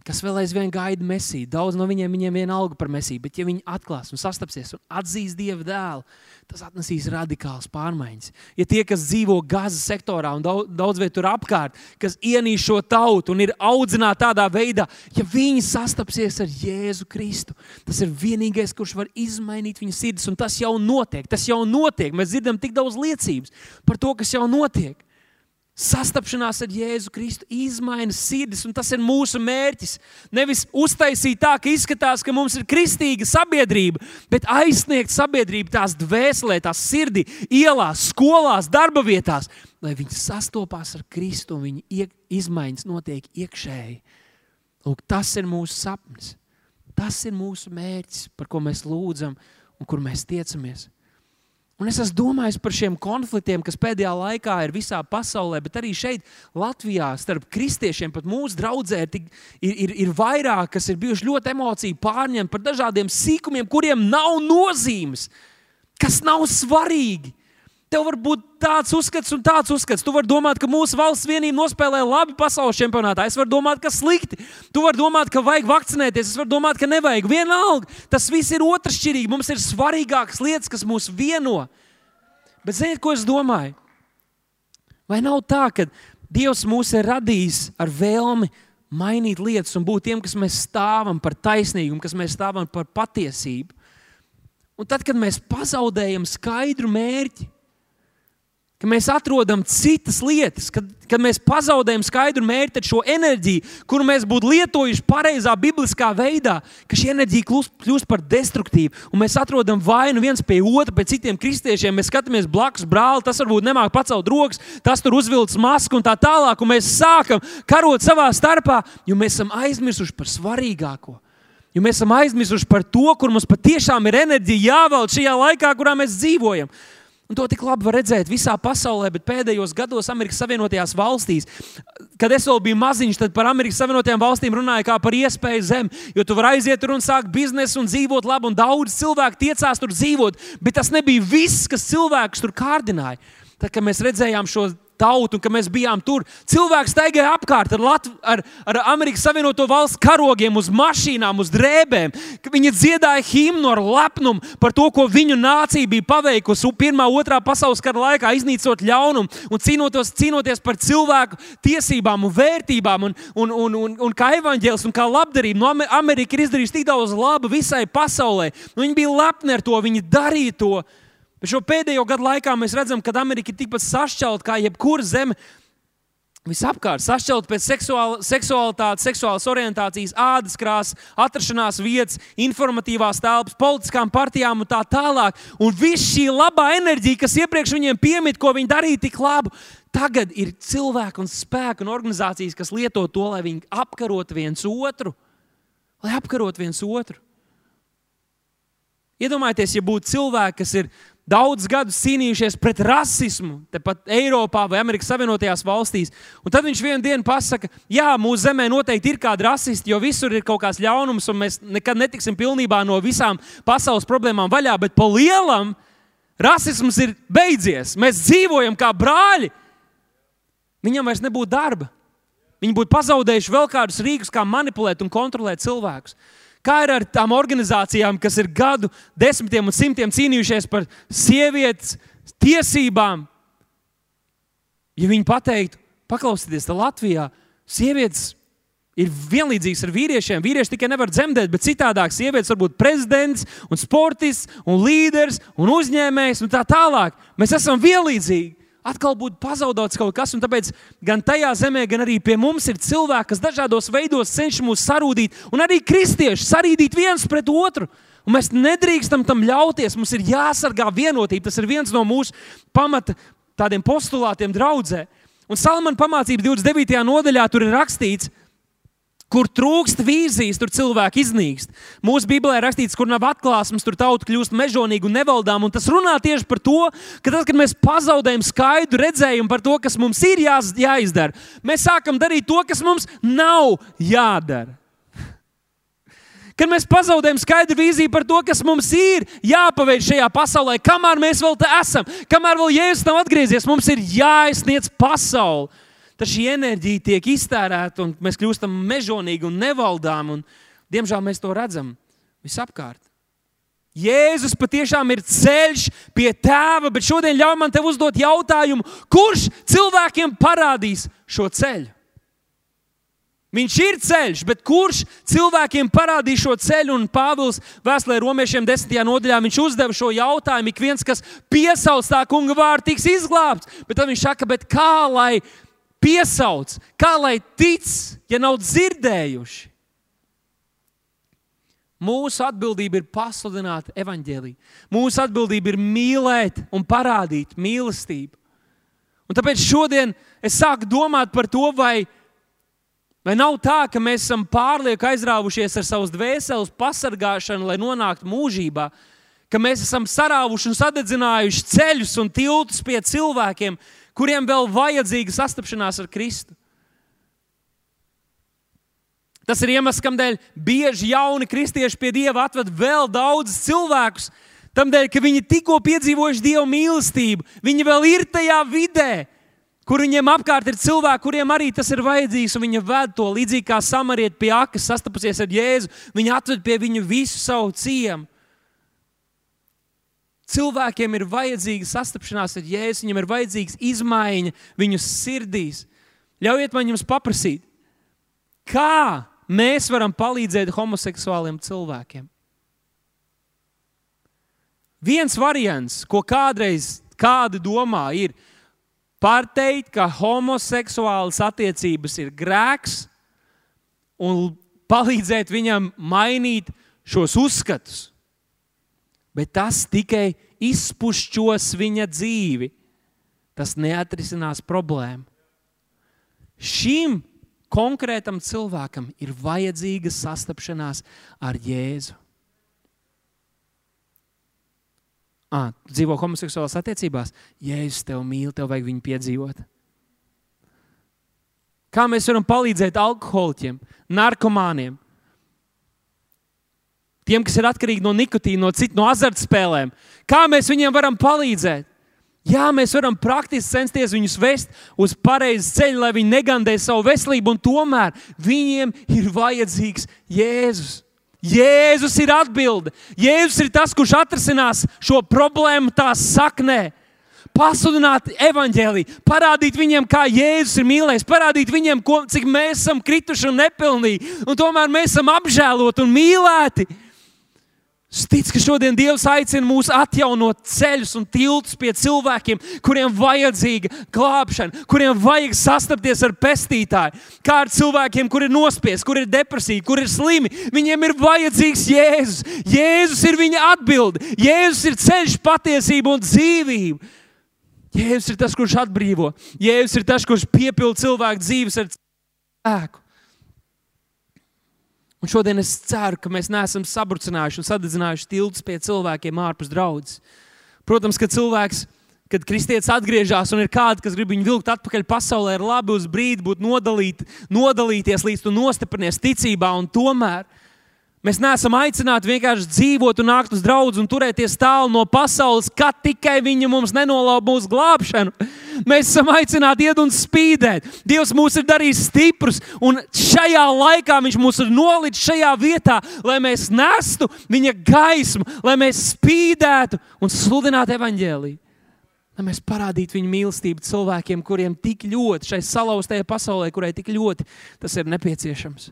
kas vēl aizvien gaida mesiju. Daudz no viņiem, viņiem vienalga par mesiju, bet ja viņi atklās un sastapsies un atzīs Dieva dēlu, tas atnesīs radikālas pārmaiņas. Ja tie, kas dzīvo Gazas sektorā un daudz, daudz vietu tur apkārt, kas ienīst šo tautu un ir audzināti tādā veidā, ja viņi sastapsies ar Jēzu Kristu, tas ir vienīgais, kurš var izmainīt viņu sirdis, un tas jau notiek. Tas jau notiek. Mēs dzirdam tik daudz liecības par to, kas jau notiek. Sastapšanās ar Jēzu Kristu izmaina sirdis, un tas ir mūsu mērķis. Nevis uztaisīt tā, ka izskatās, ka mums ir kristīga sabiedrība, bet aizsniegt sabiedrību tās dvēselē, tās sirdī, ielās, skolās, darba vietās, lai viņi sastopās ar Kristu un viņa izmaiņas notiek iekšēji. Lūk, tas ir mūsu sapnis. Tas ir mūsu mērķis, par ko mēs lūdzam un kur mēs tiecamies. Un es esmu domājis par šiem konfliktiem, kas pēdējā laikā ir visā pasaulē, bet arī šeit, Latvijā, starp kristiešiem, pat mūsu draugiem, ir, ir, ir vairāk, kas ir bijuši ļoti emociju pārņemti par dažādiem sīkumiem, kuriem nav nozīmes, kas nav svarīgi. Tev var būt tāds uzskats un tāds uzskats. Tu vari domāt, ka mūsu valsts vienība nospēlē labi pasaules čempionātā. Es varu domāt, ka slikti. Tu vari domāt, ka vajag vakcinēties. Es varu domāt, ka nevajag. Vienalga, tas viss ir otršķirīgi. Mums ir svarīgākas lietas, kas mūs vieno. Bet ziniet, ko es domāju? Vai nav tā, ka Dievs mūs ir radījis ar vēlmi mainīt lietas un būt tiem, kas mēs stāvam par taisnīgumu, kas mēs stāvam par patiesību? Un tad, kad mēs pazaudējam skaidru mērķi, ka mēs atrodam citas lietas, kad, kad mēs pazaudējam skaidru mērķi, šo enerģiju, kuru mēs būtu lietojuši pareizā, bibliskā veidā, ka šī enerģija kļūst, kļūst par destruktīvu. Un mēs atrodam vainu viens pie otra, pie citiem kristiešiem. Mēs skatāmies blakus brāli, tas varbūt nemāķi pacelt rokas, tas tur uzvilcis masku un tā tālāk. Un mēs sākam karot savā starpā, jo mēs esam aizmirsuši par svarīgāko. Jo mēs esam aizmirsuši par to, kur mums patiešām ir enerģija jāvelk šajā laikā, kurā mēs dzīvojam. Un to tik labi var redzēt visā pasaulē, bet pēdējos gados Amerikas Savienotajās valstīs, kad es vēl biju maziņš, tad par Amerikas Savienotajām valstīm runāja kā par iespēju zem. Jo tu vari aiziet tur un sākt biznesu un dzīvot labi, un daudz cilvēku tiecās tur dzīvot. Bet tas nebija viss, kas cilvēkus tur kārdināja. Tad, kad mēs redzējām šo tautu, un ka mēs bijām tur. Cilvēki staigāja apkārt ar, Latv ar, ar Amerikas Savienoto Valstu karogiem, uz mašīnām, uz drēbēm. Viņi dziedāja himnu ar lepnumu par to, ko viņu nācija bija paveikusi Pirmā, Otrā pasaules kara laikā, iznīcot ļaunumu un cīnoties, cīnoties par cilvēku tiesībām un vērtībām, un, un, un, un, un kā evaņģēlis un kā labdarība. No Amerika ir izdarījusi tik daudz laba visai pasaulē. Nu, viņi bija lepni ar to, viņi darīja to. Bet šo pēdējo gadu laikā mēs redzam, ka Amerika ir tikpat sašķelta kā jebkura zeme. Visapkārt sašķelta pēc seksuāla, seksualitātes, seksuālas orientācijas, ādas krāsas, atrašanās vietas, informatīvās telpas, politiskām partijām un tā tālāk. Un viss šī labā enerģija, kas iepriekš viņiem piemīt, ko viņi darīja tik labu, tagad ir cilvēki un spēki un organizācijas, kas lieto to, lai viņi apkarotu viens otru. Lai apkarotu viens otru. Iedomājieties, ja būtu cilvēki, kas ir daudz gadus cīnījušies pret rasismu, tepat Eiropā vai Amerikas Savienotajās valstīs. Un tad viņš vienā dienā pasakā, jā, mūsu zemē noteikti ir kādi rasisti, jo visur ir kaut kāds ļaunums, un mēs nekad netiksim pilnībā no visām pasaules problēmām vaļā. Bet pa lielam rasisms ir beidzies. Mēs dzīvojam kā brāļi. Viņam vairs nebūtu darba. Viņi būtu pazaudējuši vēl kādus rīkus, kā manipulēt un kontrolēt cilvēkus. Kā ir ar tām organizācijām, kas ir gadu desmitiem un simtiem cīnījušies par sievietes tiesībām? Ja viņi pateiktu, paklausieties, tad Latvijā sievietes ir vienlīdzīgas ar vīriešiem. Vīrieši tikai nevar dzemdēt, bet citādāk sievietes var būt prezidents, un sportists, un līderis un uzņēmējs un tā tālāk. Mēs esam vienlīdzīgi atkal būtu pazaudēts kaut kas. Tāpēc gan tajā zemē, gan arī pie mums ir cilvēki, kas dažādos veidos cenšas mūs sarūdīt, un arī kristieši sarīdīt viens pret otru. Un mēs nedrīkstam tam ļauties. Mums ir jāsargā vienotība. Tas ir viens no mūsu pamata tādiem postulātiem draudzē. Un Salamana pamācība 29. nodaļā tur ir rakstīts, ka Kur trūkst vīzijas, tur cilvēki iznīkst. Mūsu Bībelē rakstīts, kur nav atklāsmes, tur tauta kļūst mežonīga un nevaldāma. Un tas runā tieši par to, ka tad, kad mēs pazaudējam skaidru redzējumu par to, kas mums ir jā, jāizdara, mēs sākam darīt to, kas mums nav jādara. Kad mēs pazaudējam skaidru vīziju par to, kas mums ir jāpaveic šajā pasaulē, kamēr mēs vēl te esam, kamēr vēl Jēzus nav atgriezies, mums ir jāizsniedz pasauli tad šī enerģija tiek iztērēta un mēs kļūstam mežonīgi un nevaldām. Un, diemžēl mēs to redzam visapkārt. Jēzus patiešām ir ceļš pie tēva, bet šodien ļauj man te uzdot jautājumu, kurš cilvēkiem parādīs šo ceļu? Viņš ir ceļš, bet kurš cilvēkiem parādīs šo ceļu? Un Pāvils vēstulē romiešiem desmitajā nodaļā viņš uzdeva šo jautājumu. Ik viens, kas piesauc tā kunga vārdu, tiks izglābts. Bet tad viņš saka, kā lai piesauc, kā lai tic, ja nav dzirdējuši. Mūsu atbildība ir pasludināt evaņģēlīju. Mūsu atbildība ir mīlēt un parādīt mīlestību. Un tāpēc šodien es sāku domāt par to, vai, vai nav tā, ka mēs esam pārlieku aizrāvušies ar savas dvēseles pasargāšanu, lai nonāktu mūžībā, ka mēs esam sarāvuši un sadedzinājuši ceļus un tiltus pie cilvēkiem, kuriem vēl vajadzīga sastapšanās ar Kristu. Tas ir iemesls, kādēļ bieži jauni kristieši pie Dieva atved vēl daudzus cilvēkus. Tādēļ, ka viņi tikko piedzīvojuši Dieva mīlestību, viņi vēl ir tajā vidē, kur viņiem apkārt ir cilvēki, kuriem arī tas ir vajadzīgs. Viņa ved to līdzīgi kā samariet pie akas, sastapusies ar Jēzu. Viņa atved pie viņa visu savu ciemu. Cilvēkiem ir vajadzīga sastapšanās ar Jēzu, viņiem ir vajadzīga izmaiņa viņu sirdīs. Ļaujiet man jums paprasīt, kā mēs varam palīdzēt homoseksuāliem cilvēkiem? Viens variants, ko kādreiz kādi domā, ir pateikt, ka homoseksuālas attiecības ir grēks un palīdzēt viņam mainīt šos uzskatus bet tas tikai izpušķos viņa dzīvi. Tas neatrisinās problēmu. Šim konkrētam cilvēkam ir vajadzīga sastapšanās ar Jēzu. Ah, dzīvo homoseksuālās attiecībās. Jēzus tev mīl, tev vajag viņu piedzīvot. Kā mēs varam palīdzēt alkoholiķiem, narkomāniem, tiem, kas ir atkarīgi no nikotīna, no citu, no azartspēlēm? Kā mēs viņiem varam palīdzēt? Jā, mēs varam praktiski censties viņus vest uz pareizu ceļu, lai viņi negandē savu veselību, un tomēr viņiem ir vajadzīgs Jēzus. Jēzus ir atbilde. Jēzus ir tas, kurš atrisinās šo problēmu tās saknē. Pasludināt evaņģēlīju, parādīt viņiem, kā Jēzus ir mīlējis, parādīt viņiem, ko, cik mēs esam krituši un nepilnīgi, un tomēr mēs esam apžēloti un mīlēti. Es ticu, ka šodien Dievs aicina mūs atjaunot ceļus un tiltus pie cilvēkiem, kuriem vajadzīga glābšana, kuriem vajag sastapties ar pestītāju. Kā ar cilvēkiem, kur ir nospiesti, kur ir depresija, kur ir slimi. Viņiem ir vajadzīgs Jēzus. Jēzus ir viņa atbilde. Jēzus ir ceļš, patiesība un dzīvība. Jēzus ir tas, kurš atbrīvo. Jēzus ir tas, kurš piepilda cilvēku dzīves ar spēku. Un šodien es ceru, ka mēs neesam sabrucinājuši un sadedzinājuši tiltus pie cilvēkiem ārpus draudzes. Protams, ka cilvēks, kad kristietis atgriežas un ir kāds, kas grib viņu vilkt atpakaļ pasaulē, ir labi uz brīdi būt nodalīt, nodalīties, līdz tu nostiprinies ticībā. Un tomēr Mēs neesam aicināti vienkārši dzīvot un nākt uz draugu un turēties tālu no pasaules, kad tikai viņa mums nenolaupa mūsu glābšanu. Mēs esam aicināti iet un spīdēt. Dievs mūs ir darījis stiprus, un šajā laikā Viņš mūs ir nolicis šajā vietā, lai mēs nestu viņa gaismu, lai mēs spīdētu un sludinātu evaņģēlīju. Lai mēs parādītu viņa mīlestību cilvēkiem, kuriem tik ļoti šai salauztajai pasaulē, kurai tik ļoti tas ir nepieciešams.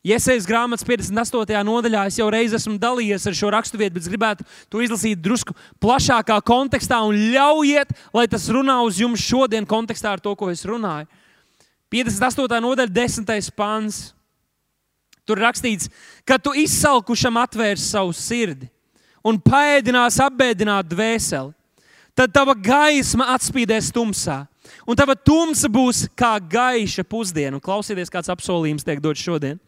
Iesaistīts grāmatas 58. nodaļā. Es jau reiz esmu dalījies ar šo raksturvietu, bet gribētu to izlasīt drusku plašākā kontekstā un ļaujiet, lai tas runā uz jums šodien kontekstā ar to, ko es runāju. 58. nodaļa, 10. pāns. Tur rakstīts, ka tu izsalkušam atvērsi savu sirdi un paēdinās apbēdināt dvēseli, tad tava gaisma atspīdēs tumsā un tava tumsa būs kā gaiša pusdiena. Un klausieties, kāds apsolījums tiek dots šodien.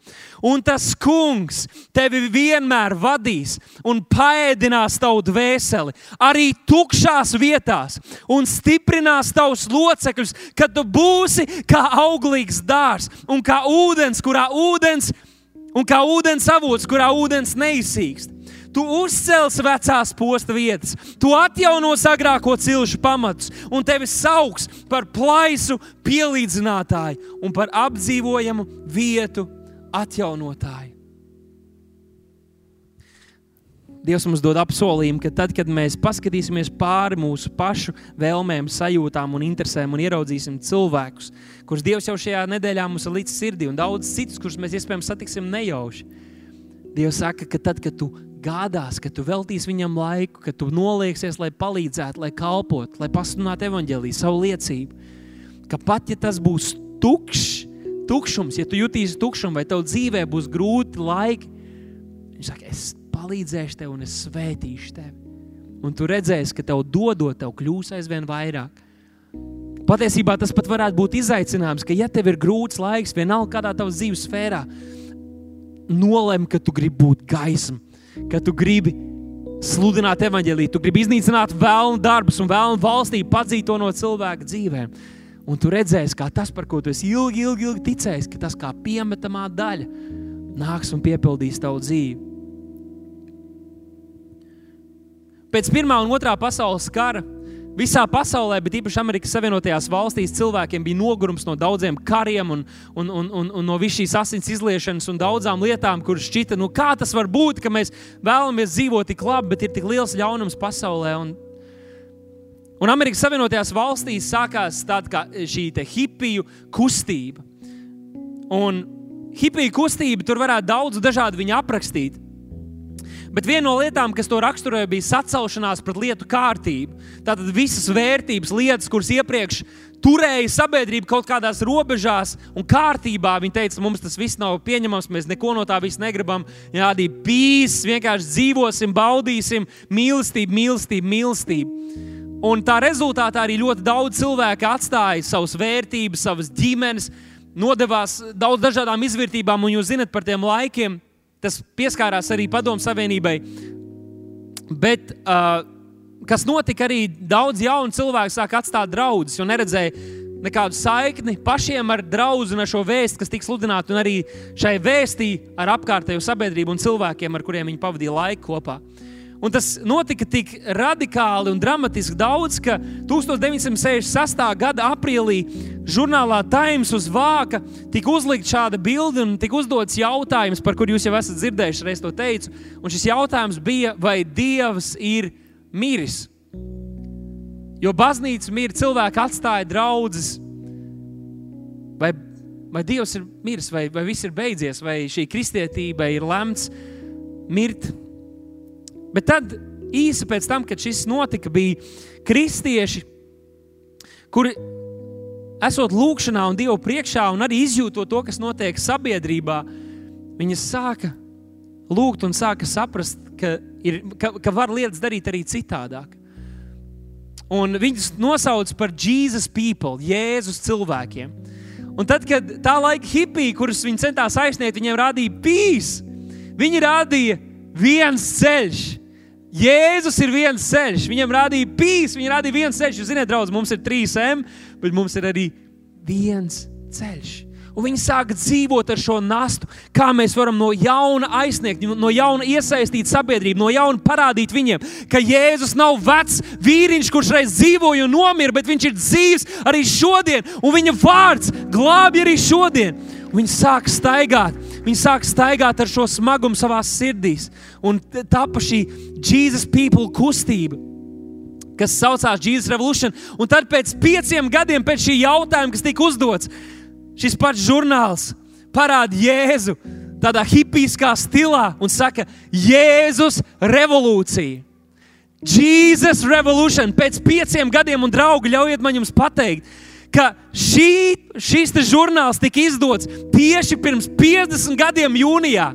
Un tas kungs tevi vienmēr vadīs un paēdinās tavu dvēseli arī tukšās vietās un stiprinās tavus locekļus, kad tu būsi kā auglīgs dārs un kā ūdens, kurā ūdens un kā ūdens avots, kurā ūdens neizsīkst. Tu uzcels vecās posta vietas, tu atjaunos agrāko cilšu pamatus, un tevi sauks par plaisu pielīdzinātāju un par apdzīvojamu vietu atjaunotāju. Dievs mums dod apsolījumu, ka tad, kad mēs paskatīsimies pāri mūsu pašu vēlmēm, sajūtām un interesēm un ieraudzīsim cilvēkus, kurus Dievs jau šajā nedēļā mums ir līdz sirdī, un daudz citus, kurus mēs iespējams satiksim nejauši. Dievs saka, ka tad, kad tu gādās, ka tu veltīsi viņam laiku, ka tu nolieksies, lai palīdzētu, lai kalpotu, lai pasludinātu evaņģēlīju, savu liecību. Ka pat ja tas būs tukšs, tukšums, ja tu jutīsi tukšumu, vai tev dzīvē būs grūti laiki, viņš saka, es palīdzēšu tev un es svētīšu tevi. Un tu redzēsi, ka tev dodot, tev kļūs aizvien vairāk. Patiesībā tas pat varētu būt izaicinājums, ka, ja tev ir grūts laiks, vienalga kādā tavas dzīves sfērā, nolem, ka tu gribi būt gaisma, ka tu gribi sludināt evaņģēlīju, tu gribi iznīcināt vēlnu darbus un vēlnu valstību, padzīt to no cilvēka dzīvēm. Un tu redzēsi, kā tas, par ko tu esi ilgi, ilgi, ilgi ticējis, ka tas kā piemetamā daļa nāks un piepildīs tavu dzīvi. Pēc Pirmā un Otrā pasaules kara Visā pasaulē, bet īpaši Amerikas Savienotajās valstīs, cilvēkiem bija nogurums no daudziem kariem un, un, un, un, un no visas šīs asins izliešanas un daudzām lietām, kuras šķita, nu, kā tas var būt, ka mēs vēlamies dzīvot tik labi, bet ir tik liels ļaunums pasaulē. Un, un Amerikas Savienotajās valstīs sākās tāda šī hipiju kustība. Un hipiju kustība tur varētu daudz dažādi viņu aprakstīt. Bet viena no lietām, kas to raksturoja, bija sacelšanās pret lietu kārtību. Tātad visas vērtības, lietas, kuras iepriekš turēja sabiedrību kaut kādās robežās un kārtībā. Viņi teica, mums tas viss nav pieņemams, mēs neko no tā viss negribam. Jādī pīs, vienkārši dzīvosim, baudīsim mīlestību, mīlestību, mīlestību. Un tā rezultātā arī ļoti daudz cilvēku atstāja savas vērtības, savas ģimenes, nodevās daudz dažādām izvērtībām, un jūs zinat par tiem laikiem Tas pieskārās arī Padomu Savienībai. Bet uh, kas notika arī daudz jaunu cilvēku sāk atstāt draugus, jo neredzēja nekādu saikni pašiem ar draugu un ar šo vēstu, kas tika sludināta, un arī šai vēstī ar apkārtējo sabiedrību un cilvēkiem, ar kuriem viņi pavadīja laiku kopā. Un tas notika tik radikāli un dramatiski daudz, ka 1966. gada aprīlī žurnālā Times uz vāka tika uzlikta šāda bilde un tika uzdots jautājums, par kuru jūs jau esat dzirdējuši, reiz to teicu. Un šis jautājums bija, vai Dievs ir miris? Jo baznīca mirst, cilvēki atstāja draugus. Vai, vai Dievs ir miris, vai, vai viss ir beidzies, vai šī kristietība ir lemts mirt? Bet tad īsi pēc tam, kad šis notika, bija kristieši, kuri esot lūkšanā un Dievu priekšā, un arī izjūtot to, kas notiek sabiedrībā, viņi sāka lūgt un sāka saprast, ka, ir, ka, ka var lietas darīt arī citādāk. Un viņus nosauc par Jesus people, Jēzus cilvēkiem. Un tad, kad tā laika hipija, kurus viņi centās aizsniegt, viņiem rādīja pīs, viņi rādīja viens ceļš. Jēzus ir viens ceļš. Viņam rādīja pīs, viņa rādīja viens ceļš. Jūs zināt, draugs, mums ir trīs M, bet mums ir arī viens ceļš. Un viņi sāk dzīvot ar šo nastu, kā mēs varam no jauna aizsniegt, no jauna iesaistīt sabiedrību, no jauna parādīt viņiem, ka Jēzus nav vecs vīriņš, kurš reiz dzīvoja un nomira, bet viņš ir dzīves arī šodien, un viņa vārds glābj arī šodien. Un viņi sāk staigāt, viņi sāk staigāt ar šo smagumu savā sirdīs. Un tāpa šī Jesus People kustība kas saucās Jesus Revolution. Un tad pēc pieciem gadiem pēc šī jautājuma, kas tika uzdots, šis pats žurnāls parāda Jēzu tādā hipiskā stilā un saka, Jēzus revolūcija. Jesus Revolution pēc pieciem gadiem, un draugi, ļaujiet man jums pateikt, ka šī, šis žurnāls tika izdots tieši pirms 50 gadiem, jūnijā.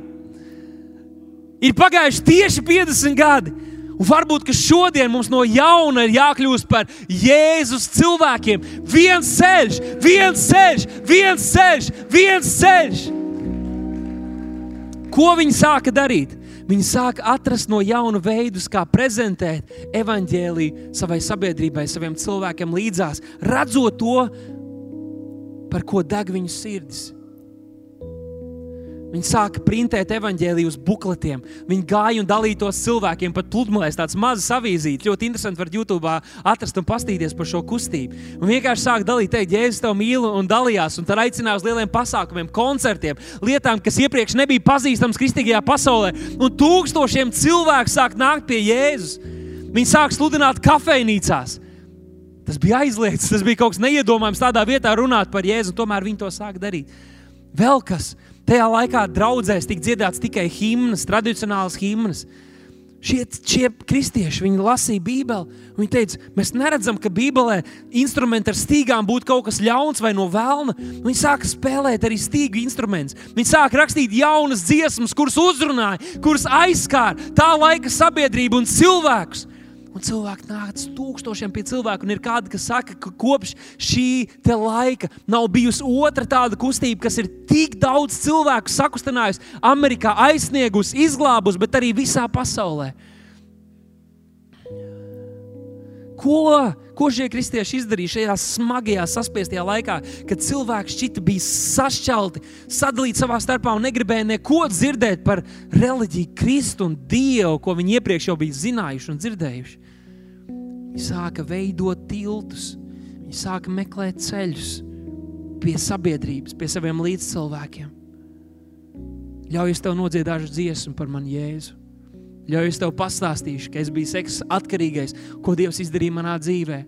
Ir pagājuši tieši 50 gadi. Un varbūt šodien mums no jauna ir jākļūst par Jēzus cilvēkiem. Viens ceļš, viens ceļš, viens ceļš, viens ceļš. Ko viņi sāka darīt? Viņi sāka atrast no jauna veidus, kā prezentēt evaņģēlīju savai sabiedrībai, saviem cilvēkiem līdzās, redzot to, par ko deg viņu sirdis. Viņi sāka printēt evaņģēliju uz bukletiem. Viņi gāja un dalītos cilvēkiem pat pludmalēs, tāds mazs avīzīts. Ļoti interesanti var YouTube atrast un pastīties par šo kustību. Un vienkārši sāka dalīt, teikt, Jēzus tev mīl un dalījās. Un tad aicināja uz lieliem pasākumiem, koncertiem, lietām, kas iepriekš nebija pazīstamas kristīgajā pasaulē. Un tūkstošiem cilvēku sāk nākt pie Jēzus. Viņi sāk sludināt kafejnīcās. Tas bija aizliegts, tas bija kaut kas neiedomājams tādā vietā runāt par Jēzu, un tomēr viņi to sāk darīt. Vēl kas, Tajā laikā draudzēs tika dziedāts tikai himnas, tradicionāls himnas. Šie, šie kristieši viņi lasīja Bībeli. Viņi teica, mēs neredzam, ka Bībelē instrumenti ar stīgām būtu kaut kas ļauns vai no vēlna. Viņi sāka spēlēt arī stīgu instrumentus. Viņi sāka rakstīt jaunas dziesmas, kuras uzrunāja, kuras aizskāra tā laika sabiedrību un cilvēkus. Un cilvēki nāca tūkstošiem pie cilvēku, un ir kādi, kas saka, ka kopš šī laika nav bijusi otra tāda kustība, kas ir tik daudz cilvēku sakustinājusi, Amerikā aizsniegusi, izglābusi, bet arī visā pasaulē. Ko, ko šie kristieši izdarīja šajā smagajā, saspiestajā laikā, kad cilvēki šķita bija sašķelti, sadalīti savā starpā un negribēja neko dzirdēt par reliģiju, Kristu un Dievu, ko viņi iepriekš jau bija zinājuši un dzirdējuši. Viņi sāka veidot tiltus, viņi sāka meklēt ceļus pie sabiedrības, pie saviem līdzcilvēkiem. Ļauj es tev nodziedāšu dziesmu par mani Jēzu. Ļauj es tev pastāstīšu, ka es biju seksa atkarīgais, ko Dievs izdarīja manā dzīvē.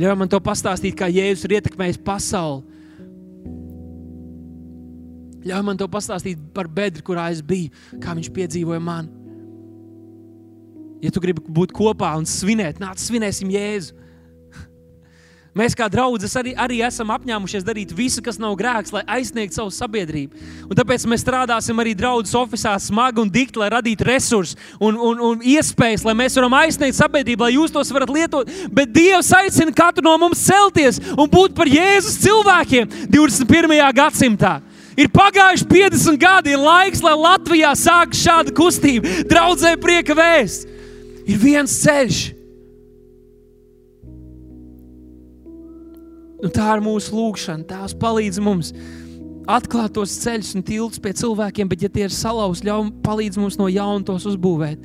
Ļauj man to pastāstīt, kā Jēzus ir ietekmējis pasauli. Ļauj man to pastāstīt par bedri, kurā es biju, kā viņš piedzīvoja mani. Ja tu gribi būt kopā un svinēt, nāc, svinēsim Jēzu. Mēs kā draugi arī, arī esam apņēmušies darīt visu, kas nav grēks, lai aizsniegtu savu sabiedrību. Un tāpēc mēs strādāsim arī draugu oficiālā smagi un dikti, lai radītu resursus un, un, un iespējas, lai mēs varam aizsniegt sabiedrību, lai jūs tos varat lietot. Bet Dievs aicina katru no mums celties un būt par Jēzus cilvēkiem 21. gadsimtā. Ir pagājuši 50 gadi, ir laiks, lai Latvijā sāktu šāda kustība, draudzē prieka vēsts. Ir viens ceļš, Un tā ir mūsu lūgšana. Tās palīdz mums atklāt tos ceļus un tiltus pie cilvēkiem, bet, ja tie ir salauzti, palīdz mums no jauna tos uzbūvēt.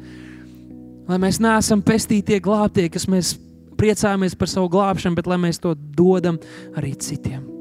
Lai mēs neesam pestītie glābtie, kas mēs priecājamies par savu glābšanu, bet lai mēs to dodam arī citiem.